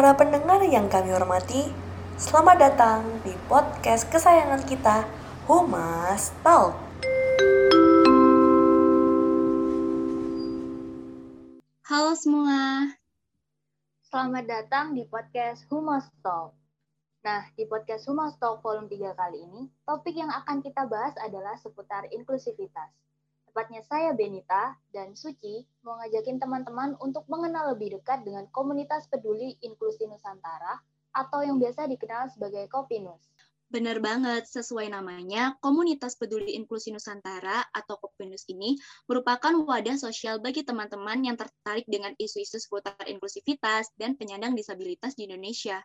Para pendengar yang kami hormati, selamat datang di podcast kesayangan kita, Humas Talk. Halo semua. Selamat datang di podcast Humas Talk. Nah, di podcast Humas Talk volume 3 kali ini, topik yang akan kita bahas adalah seputar inklusivitas. Tepatnya saya Benita dan Suci mau ngajakin teman-teman untuk mengenal lebih dekat dengan komunitas peduli inklusi Nusantara atau yang biasa dikenal sebagai Kopinus. Benar banget, sesuai namanya, Komunitas Peduli Inklusi Nusantara atau Kopinus ini merupakan wadah sosial bagi teman-teman yang tertarik dengan isu-isu seputar inklusivitas dan penyandang disabilitas di Indonesia.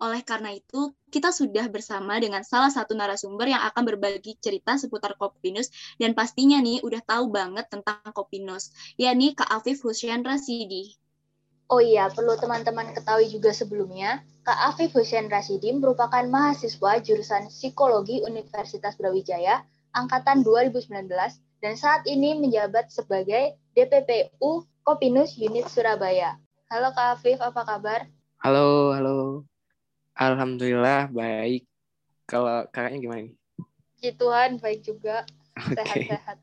Oleh karena itu, kita sudah bersama dengan salah satu narasumber yang akan berbagi cerita seputar Kopinus dan pastinya nih udah tahu banget tentang Kopinus, yakni Kak Afif Husyan Rasidi. Oh iya, perlu teman-teman ketahui juga sebelumnya, Kak Afif Hussein Rasidi merupakan mahasiswa jurusan Psikologi Universitas Brawijaya angkatan 2019 dan saat ini menjabat sebagai DPPU Kopinus Unit Surabaya. Halo Kak Afif, apa kabar? Halo, halo. Alhamdulillah baik. Kalau kakaknya gimana nih? Puji Tuhan, baik juga. Sehat-sehat.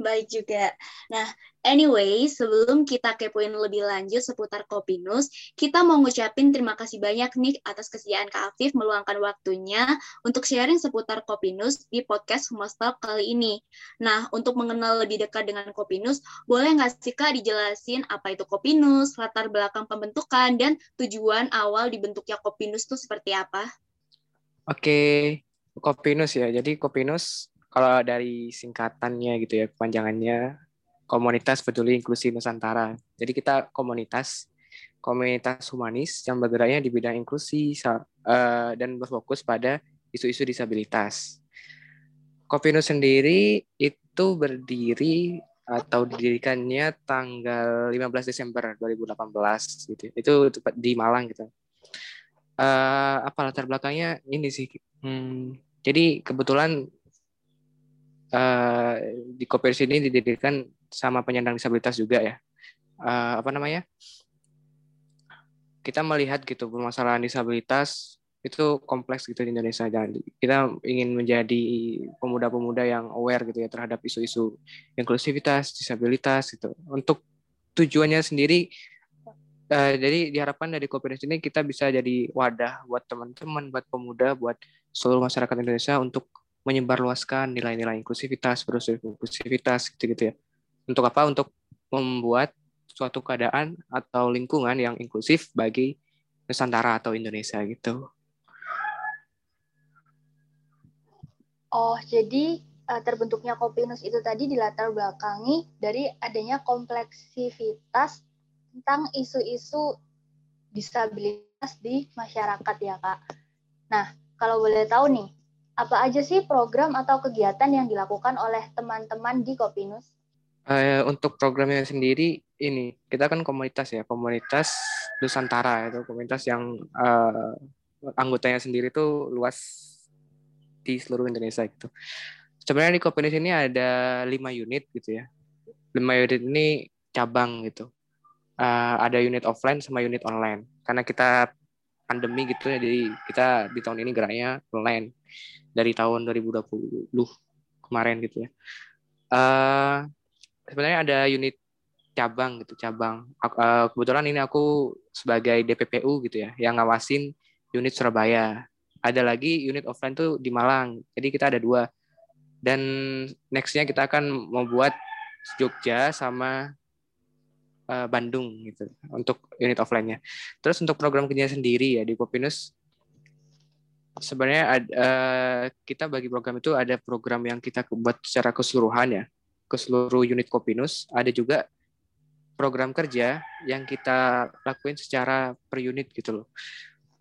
Baik juga. Nah, anyway, sebelum kita kepoin lebih lanjut seputar Kopinus, kita mau ngucapin terima kasih banyak nih atas kesediaan Kak Afif meluangkan waktunya untuk sharing seputar Kopinus di podcast Humas Talk kali ini. Nah, untuk mengenal lebih dekat dengan Kopinus, boleh nggak sih Kak dijelasin apa itu Kopinus, latar belakang pembentukan, dan tujuan awal dibentuknya Kopinus itu seperti apa? Oke, Kopinus ya. Jadi Kopinus kalau dari singkatannya gitu ya, kepanjangannya Komunitas Peduli Inklusi Nusantara. Jadi kita komunitas komunitas humanis yang bergeraknya di bidang inklusi eh, dan berfokus pada isu-isu disabilitas. Kopinus sendiri itu berdiri atau didirikannya tanggal 15 Desember 2018 gitu. Itu tepat di Malang gitu. Eh, apa latar belakangnya ini sih. Hmm, jadi kebetulan eh, di Kopinus ini didirikan sama penyandang disabilitas juga ya. Eh, apa namanya? Kita melihat gitu permasalahan disabilitas itu kompleks gitu di Indonesia. Jangan kita ingin menjadi pemuda-pemuda yang aware gitu ya terhadap isu-isu inklusivitas, disabilitas gitu. Untuk tujuannya sendiri eh, jadi diharapkan dari Kopinus ini kita bisa jadi wadah buat teman-teman, buat pemuda, buat seluruh masyarakat Indonesia untuk menyebarluaskan nilai-nilai inklusivitas, inklusivitas gitu-gitu ya. Untuk apa? Untuk membuat suatu keadaan atau lingkungan yang inklusif bagi Nusantara atau Indonesia gitu. Oh, jadi eh, terbentuknya Kopinus itu tadi dilatar belakangi dari adanya kompleksivitas tentang isu-isu disabilitas di masyarakat ya, Kak. Nah, kalau boleh tahu nih, apa aja sih program atau kegiatan yang dilakukan oleh teman-teman di Kopinus? Eh, untuk programnya sendiri ini kita kan komunitas ya komunitas Nusantara itu komunitas yang eh, anggotanya sendiri tuh luas di seluruh Indonesia gitu. Sebenarnya di Kopinus ini ada lima unit gitu ya. Lima unit ini cabang gitu. Eh, ada unit offline sama unit online. Karena kita pandemi gitu ya, jadi kita di tahun ini geraknya online dari tahun 2020 kemarin gitu ya. Eh, sebenarnya ada unit cabang gitu cabang. Eh, kebetulan ini aku sebagai DPPU gitu ya yang ngawasin unit Surabaya. Ada lagi unit offline tuh di Malang. Jadi kita ada dua. Dan nextnya kita akan membuat Jogja sama eh, Bandung gitu untuk unit offline-nya terus untuk program kerja sendiri ya di Kopinus sebenarnya ad- eh, kita bagi program itu ada program yang kita buat secara keseluruhan ya ke seluruh unit Kopinus. Ada juga program kerja yang kita lakuin secara per unit gitu loh.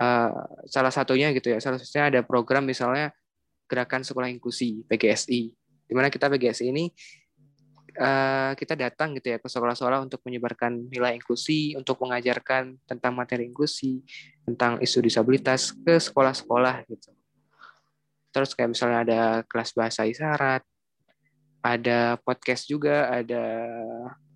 Eh, salah satunya gitu ya, salah satunya ada program misalnya Gerakan Sekolah Inklusi PGSI, di mana kita PGSI ini eh, kita datang gitu ya ke sekolah-sekolah untuk menyebarkan nilai inklusi, untuk mengajarkan tentang materi inklusi, tentang isu disabilitas ke sekolah-sekolah gitu. Terus kayak misalnya ada kelas bahasa isyarat, ada podcast juga, ada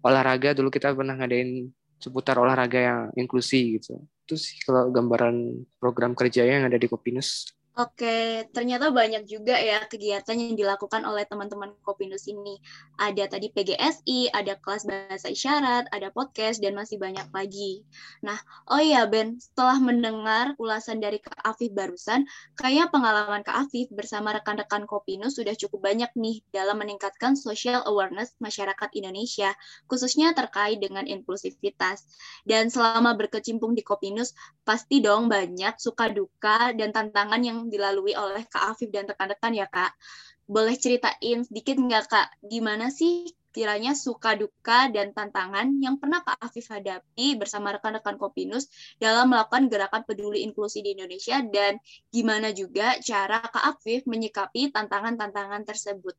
olahraga dulu kita pernah ngadain seputar olahraga yang inklusi gitu. Itu sih kalau gambaran program kerjanya yang ada di Kopinus. Oke, ternyata banyak juga ya kegiatan yang dilakukan oleh teman-teman Kopinus ini. Ada tadi PGSI, ada kelas bahasa isyarat, ada podcast, dan masih banyak lagi. Nah, oh iya Ben, setelah mendengar ulasan dari Kak Afif barusan, kayaknya pengalaman Kak Afif bersama rekan-rekan Kopinus sudah cukup banyak nih dalam meningkatkan social awareness masyarakat Indonesia, khususnya terkait dengan inklusivitas. Dan selama berkecimpung di Kopinus, pasti dong banyak suka duka dan tantangan yang dilalui oleh Kak Afif dan rekan-rekan ya Kak. Boleh ceritain sedikit nggak Kak, gimana sih kiranya suka duka dan tantangan yang pernah Kak Afif hadapi bersama rekan-rekan Kopinus dalam melakukan gerakan peduli inklusi di Indonesia dan gimana juga cara Kak Afif menyikapi tantangan-tantangan tersebut.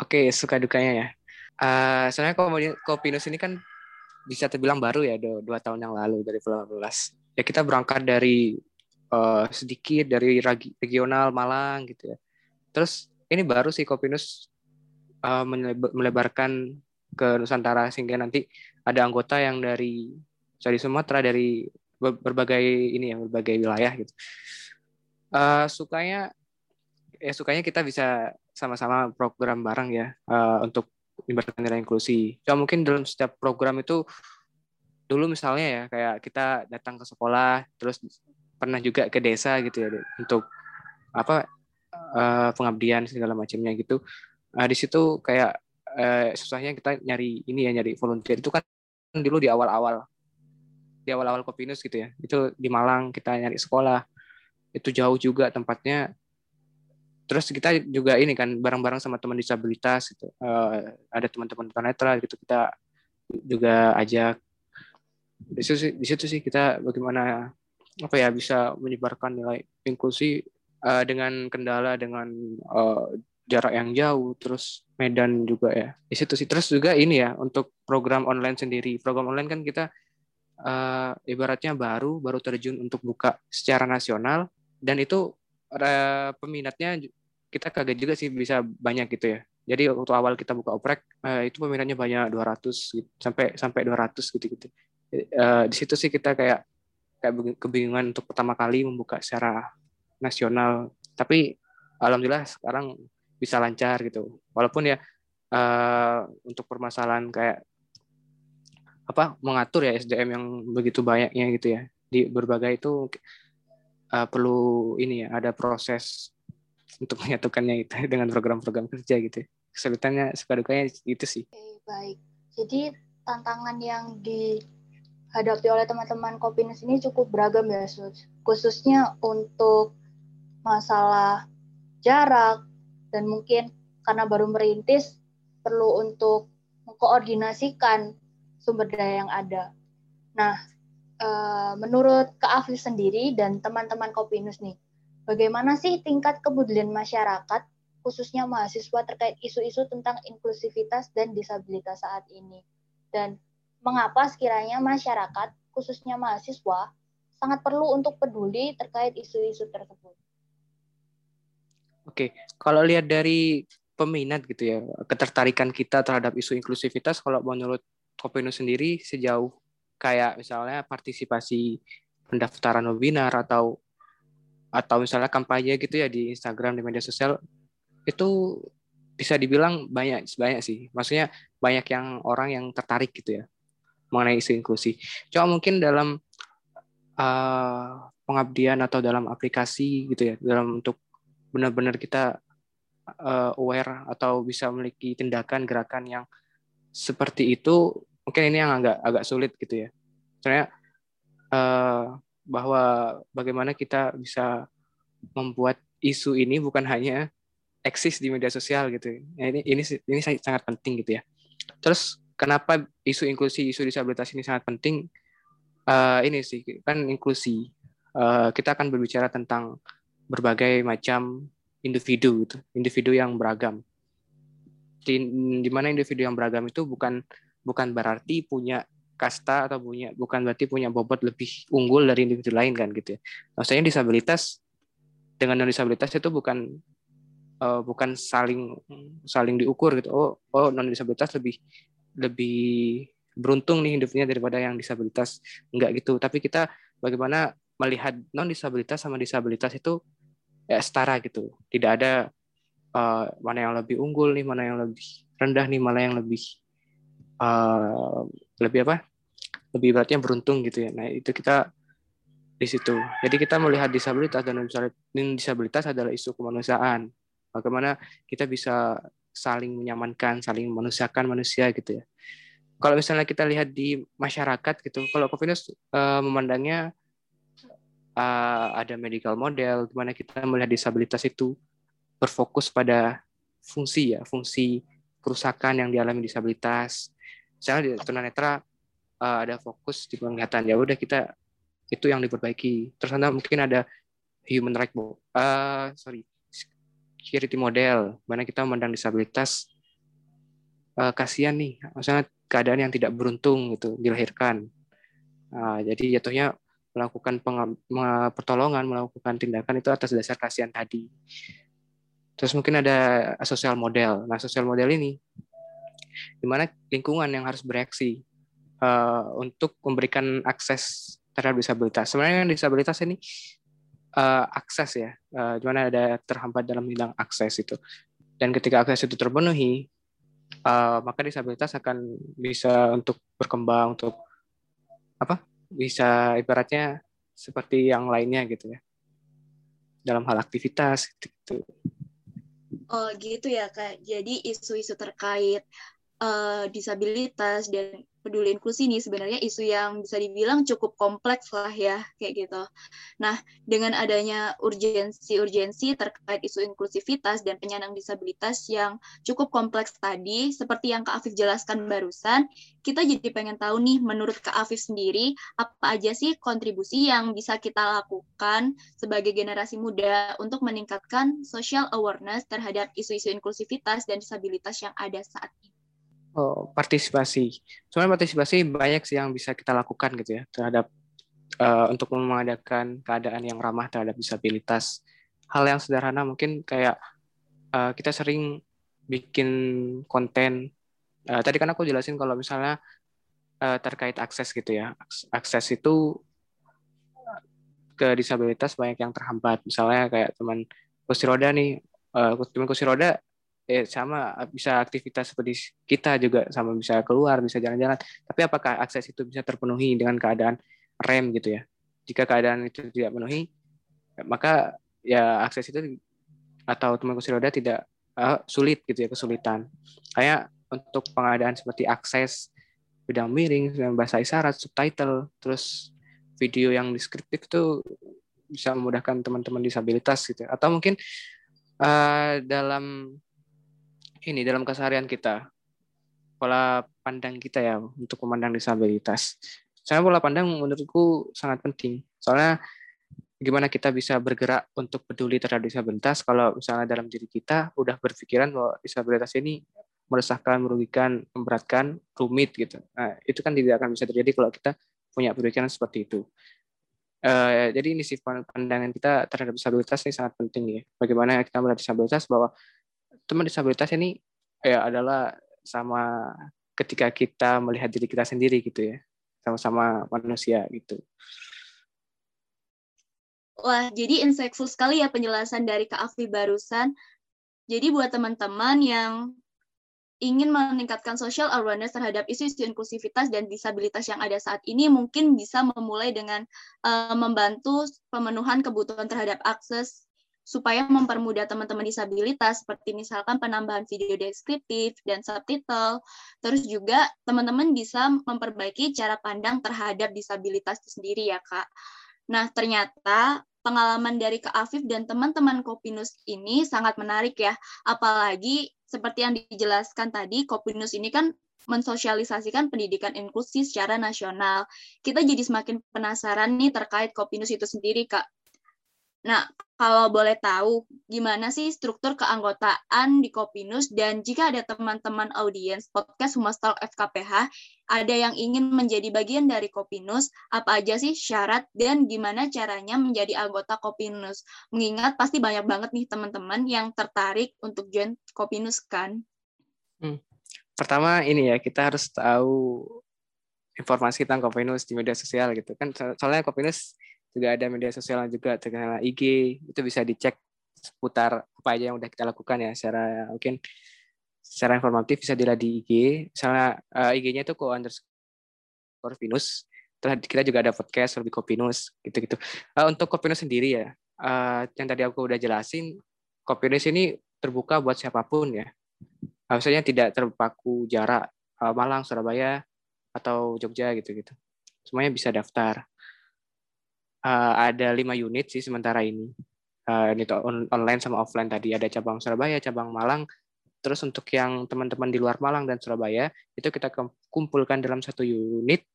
Oke, suka dukanya ya. Uh, soalnya Kopinus ini kan bisa terbilang baru ya, dua, tahun yang lalu dari 2015. Ya kita berangkat dari uh, sedikit dari regional Malang gitu ya. Terus ini baru sih Kopinus uh, melebarkan ke Nusantara sehingga nanti ada anggota yang dari dari Sumatera dari berbagai ini ya berbagai wilayah gitu. Uh, sukanya ya sukanya kita bisa sama-sama program bareng ya uh, untuk menyebarkan nilai inklusi. Ya mungkin dalam setiap program itu dulu misalnya ya kayak kita datang ke sekolah terus pernah juga ke desa gitu ya untuk apa uh, pengabdian segala macamnya gitu. Nah, di situ kayak uh, susahnya kita nyari ini ya nyari volunteer itu kan dulu di awal-awal di awal-awal Kopinus gitu ya. Itu di Malang kita nyari sekolah. Itu jauh juga tempatnya. Terus kita juga ini kan bareng-bareng sama teman disabilitas gitu. Uh, ada teman-teman tunanetra gitu kita juga ajak di situ, di situ sih kita bagaimana apa ya bisa menyebarkan nilai inklusi uh, dengan kendala dengan uh, jarak yang jauh terus Medan juga ya. Di situ sih. Terus juga ini ya untuk program online sendiri. Program online kan kita uh, ibaratnya baru baru terjun untuk buka secara nasional. Dan itu uh, peminatnya kita kaget juga sih bisa banyak gitu ya. Jadi waktu awal kita buka oprek uh, itu peminatnya banyak 200 gitu, sampai sampai 200 gitu gitu uh, di situ sih kita kayak kayak kebingungan untuk pertama kali membuka secara nasional. Tapi alhamdulillah sekarang bisa lancar gitu. Walaupun ya uh, untuk permasalahan kayak apa mengatur ya SDM yang begitu banyaknya gitu ya. Di berbagai itu uh, perlu ini ya ada proses untuk menyatukannya itu dengan program-program kerja gitu. Kesulitannya suka dukanya itu sih. Oke, baik. Jadi tantangan yang di dihadapi oleh teman-teman Kopinus ini cukup beragam ya, khususnya untuk masalah jarak dan mungkin karena baru merintis perlu untuk mengkoordinasikan sumber daya yang ada. Nah, eh, menurut Kak Afif sendiri dan teman-teman Kopinus nih, bagaimana sih tingkat kepedulian masyarakat khususnya mahasiswa terkait isu-isu tentang inklusivitas dan disabilitas saat ini? Dan mengapa sekiranya masyarakat, khususnya mahasiswa, sangat perlu untuk peduli terkait isu-isu tersebut. Oke, kalau lihat dari peminat gitu ya, ketertarikan kita terhadap isu inklusivitas, kalau menurut Kopino sendiri sejauh kayak misalnya partisipasi pendaftaran webinar atau atau misalnya kampanye gitu ya di Instagram di media sosial itu bisa dibilang banyak banyak sih maksudnya banyak yang orang yang tertarik gitu ya mengenai isu inklusi. Cuma mungkin dalam uh, pengabdian atau dalam aplikasi gitu ya, dalam untuk benar-benar kita uh, aware atau bisa memiliki tindakan gerakan yang seperti itu, mungkin ini yang agak agak sulit gitu ya. Soalnya uh, bahwa bagaimana kita bisa membuat isu ini bukan hanya eksis di media sosial gitu. Ya, ini ini ini sangat penting gitu ya. Terus kenapa isu inklusi, isu disabilitas ini sangat penting? Uh, ini sih kan inklusi. Uh, kita akan berbicara tentang berbagai macam individu, gitu. individu yang beragam. Di, di mana individu yang beragam itu bukan bukan berarti punya kasta atau punya bukan berarti punya bobot lebih unggul dari individu lain kan gitu ya. Maksudnya disabilitas dengan non disabilitas itu bukan uh, bukan saling saling diukur gitu. Oh, oh non disabilitas lebih lebih beruntung nih hidupnya daripada yang disabilitas. Enggak gitu. Tapi kita bagaimana melihat non disabilitas sama disabilitas itu ya setara gitu. Tidak ada uh, mana yang lebih unggul nih mana yang lebih rendah nih mana yang lebih uh, lebih apa? Lebih beratnya beruntung gitu ya. Nah itu kita di situ. Jadi kita melihat disabilitas dan disabilitas adalah isu kemanusiaan. Bagaimana kita bisa saling menyamankan saling manusiakan manusia gitu ya. Kalau misalnya kita lihat di masyarakat gitu kalau Covinus uh, memandangnya uh, ada medical model gimana kita melihat disabilitas itu berfokus pada fungsi ya fungsi kerusakan yang dialami disabilitas. Misalnya di tunanetra uh, ada fokus di penglihatan ya udah kita itu yang diperbaiki. Terus mungkin ada human right uh, sorry security model mana kita memandang disabilitas uh, kasihan nih misalnya keadaan yang tidak beruntung gitu dilahirkan uh, jadi jatuhnya melakukan pertolongan, melakukan tindakan itu atas dasar kasihan tadi. Terus mungkin ada sosial model. Nah, sosial model ini di mana lingkungan yang harus bereaksi uh, untuk memberikan akses terhadap disabilitas. Sebenarnya disabilitas ini uh, akses ya, uh, di mana ada terhambat dalam bidang akses itu. Dan ketika akses itu terpenuhi, uh, maka disabilitas akan bisa untuk berkembang, untuk apa? bisa ibaratnya seperti yang lainnya gitu ya dalam hal aktivitas gitu. Oh gitu ya kak. Jadi isu-isu terkait uh, disabilitas dan peduli inklusi ini sebenarnya isu yang bisa dibilang cukup kompleks lah ya kayak gitu. Nah, dengan adanya urgensi-urgensi terkait isu inklusivitas dan penyandang disabilitas yang cukup kompleks tadi, seperti yang Kak Afif jelaskan barusan, kita jadi pengen tahu nih menurut Kak Afif sendiri, apa aja sih kontribusi yang bisa kita lakukan sebagai generasi muda untuk meningkatkan social awareness terhadap isu-isu inklusivitas dan disabilitas yang ada saat ini? Oh, partisipasi. Sebenarnya partisipasi banyak sih yang bisa kita lakukan gitu ya terhadap uh, untuk mengadakan keadaan yang ramah terhadap disabilitas. Hal yang sederhana mungkin kayak uh, kita sering bikin konten. Uh, tadi kan aku jelasin kalau misalnya uh, terkait akses gitu ya. Akses itu ke disabilitas banyak yang terhambat. Misalnya kayak teman kursi roda nih, uh, teman kursi roda eh sama bisa aktivitas seperti kita juga sama bisa keluar bisa jalan-jalan. Tapi apakah akses itu bisa terpenuhi dengan keadaan rem gitu ya? Jika keadaan itu tidak penuhi maka ya akses itu atau teman kursi roda tidak uh, sulit gitu ya kesulitan. Kayak untuk pengadaan seperti akses bidang miring bahasa isyarat subtitle terus video yang deskriptif itu bisa memudahkan teman-teman disabilitas gitu ya. atau mungkin uh, dalam ini dalam keseharian kita pola pandang kita ya untuk memandang disabilitas. Saya pola pandang menurutku sangat penting. Soalnya gimana kita bisa bergerak untuk peduli terhadap disabilitas kalau misalnya dalam diri kita udah berpikiran bahwa disabilitas ini meresahkan, merugikan, memberatkan, rumit gitu. Nah, itu kan tidak akan bisa terjadi kalau kita punya pemikiran seperti itu. Uh, jadi ini sih pandangan kita terhadap disabilitas ini sangat penting ya. Bagaimana kita melihat disabilitas bahwa teman disabilitas ini ya adalah sama ketika kita melihat diri kita sendiri gitu ya sama-sama manusia gitu. Wah, jadi insightful sekali ya penjelasan dari Kak Afi barusan. Jadi buat teman-teman yang ingin meningkatkan social awareness terhadap isu-isu inklusivitas dan disabilitas yang ada saat ini mungkin bisa memulai dengan uh, membantu pemenuhan kebutuhan terhadap akses supaya mempermudah teman-teman disabilitas seperti misalkan penambahan video deskriptif dan subtitle. Terus juga teman-teman bisa memperbaiki cara pandang terhadap disabilitas itu sendiri ya, Kak. Nah, ternyata pengalaman dari Kak Afif dan teman-teman Kopinus ini sangat menarik ya. Apalagi seperti yang dijelaskan tadi, Kopinus ini kan mensosialisasikan pendidikan inklusi secara nasional. Kita jadi semakin penasaran nih terkait Kopinus itu sendiri, Kak. Nah, kalau boleh tahu, gimana sih struktur keanggotaan di Kopinus dan jika ada teman-teman audiens podcast Humas Talk FKPH, ada yang ingin menjadi bagian dari Kopinus, apa aja sih syarat dan gimana caranya menjadi anggota Kopinus? Mengingat pasti banyak banget nih teman-teman yang tertarik untuk join Kopinus kan? Hmm. Pertama ini ya, kita harus tahu informasi tentang Kopinus di media sosial gitu kan soalnya Kopinus juga ada media sosial juga terkenal IG itu bisa dicek seputar apa aja yang udah kita lakukan ya. Secara mungkin secara informatif bisa dilihat di IG misalnya uh, IG-nya itu ko underscore Pinus terus kita juga ada podcast lebih Kopinus gitu-gitu. Uh, untuk Kopinus sendiri ya uh, yang tadi aku udah jelasin Kopinus ini terbuka buat siapa pun ya. Maksudnya tidak terpaku jarak uh, Malang Surabaya atau Jogja gitu-gitu. Semuanya bisa daftar. Uh, ada lima unit sih sementara ini. Uh, online sama offline tadi ada cabang Surabaya, cabang Malang. Terus untuk yang teman-teman di luar Malang dan Surabaya itu kita kumpulkan dalam satu unit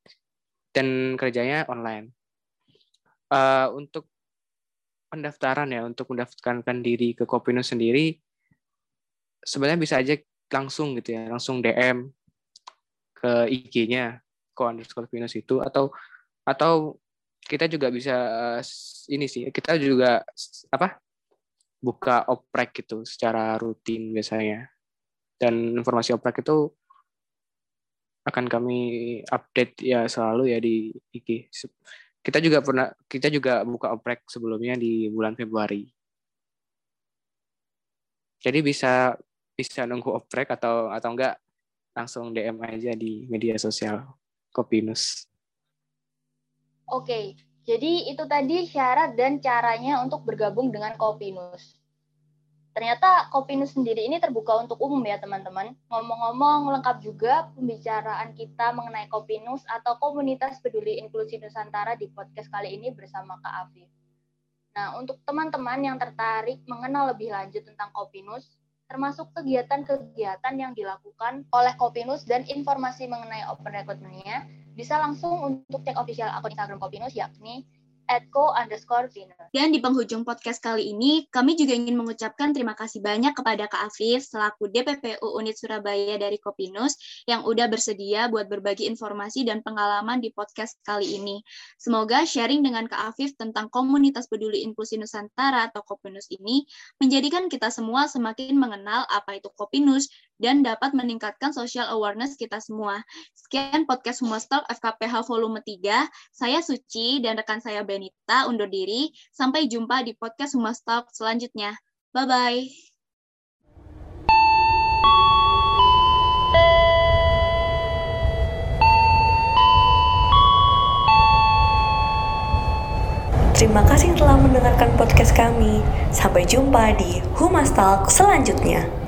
dan kerjanya online. Uh, untuk pendaftaran ya, untuk mendaftarkan diri ke Kopinus sendiri, sebenarnya bisa aja langsung gitu ya, langsung DM ke IG-nya ko underscore Venus itu atau atau kita juga bisa ini sih kita juga apa buka oprek gitu secara rutin biasanya. Dan informasi oprek itu akan kami update ya selalu ya di IG kita juga pernah kita juga buka oprek sebelumnya di bulan Februari. Jadi bisa bisa nunggu oprek atau atau enggak langsung DM aja di media sosial Kopinus. Oke, jadi itu tadi syarat dan caranya untuk bergabung dengan Kopinus. Ternyata Kopinus sendiri ini terbuka untuk umum ya teman-teman. Ngomong-ngomong lengkap juga pembicaraan kita mengenai Kopinus atau Komunitas Peduli Inklusi Nusantara di podcast kali ini bersama Kak Afif. Nah, untuk teman-teman yang tertarik mengenal lebih lanjut tentang Kopinus, termasuk kegiatan-kegiatan yang dilakukan oleh Kopinus dan informasi mengenai open recruitment-nya bisa langsung untuk cek official akun Instagram Kopinus yakni @co underscore Dan di penghujung podcast kali ini, kami juga ingin mengucapkan terima kasih banyak kepada Kak Afif selaku DPPU Unit Surabaya dari Kopinus yang udah bersedia buat berbagi informasi dan pengalaman di podcast kali ini. Semoga sharing dengan Kak Afif tentang komunitas peduli inklusi Nusantara atau Kopinus ini menjadikan kita semua semakin mengenal apa itu Kopinus dan dapat meningkatkan social awareness kita semua. Sekian podcast Humas Talk FKPH volume 3. Saya Suci dan rekan saya Benita undur diri. Sampai jumpa di podcast Humas Talk selanjutnya. Bye-bye. Terima kasih telah mendengarkan podcast kami. Sampai jumpa di Humas Talk selanjutnya.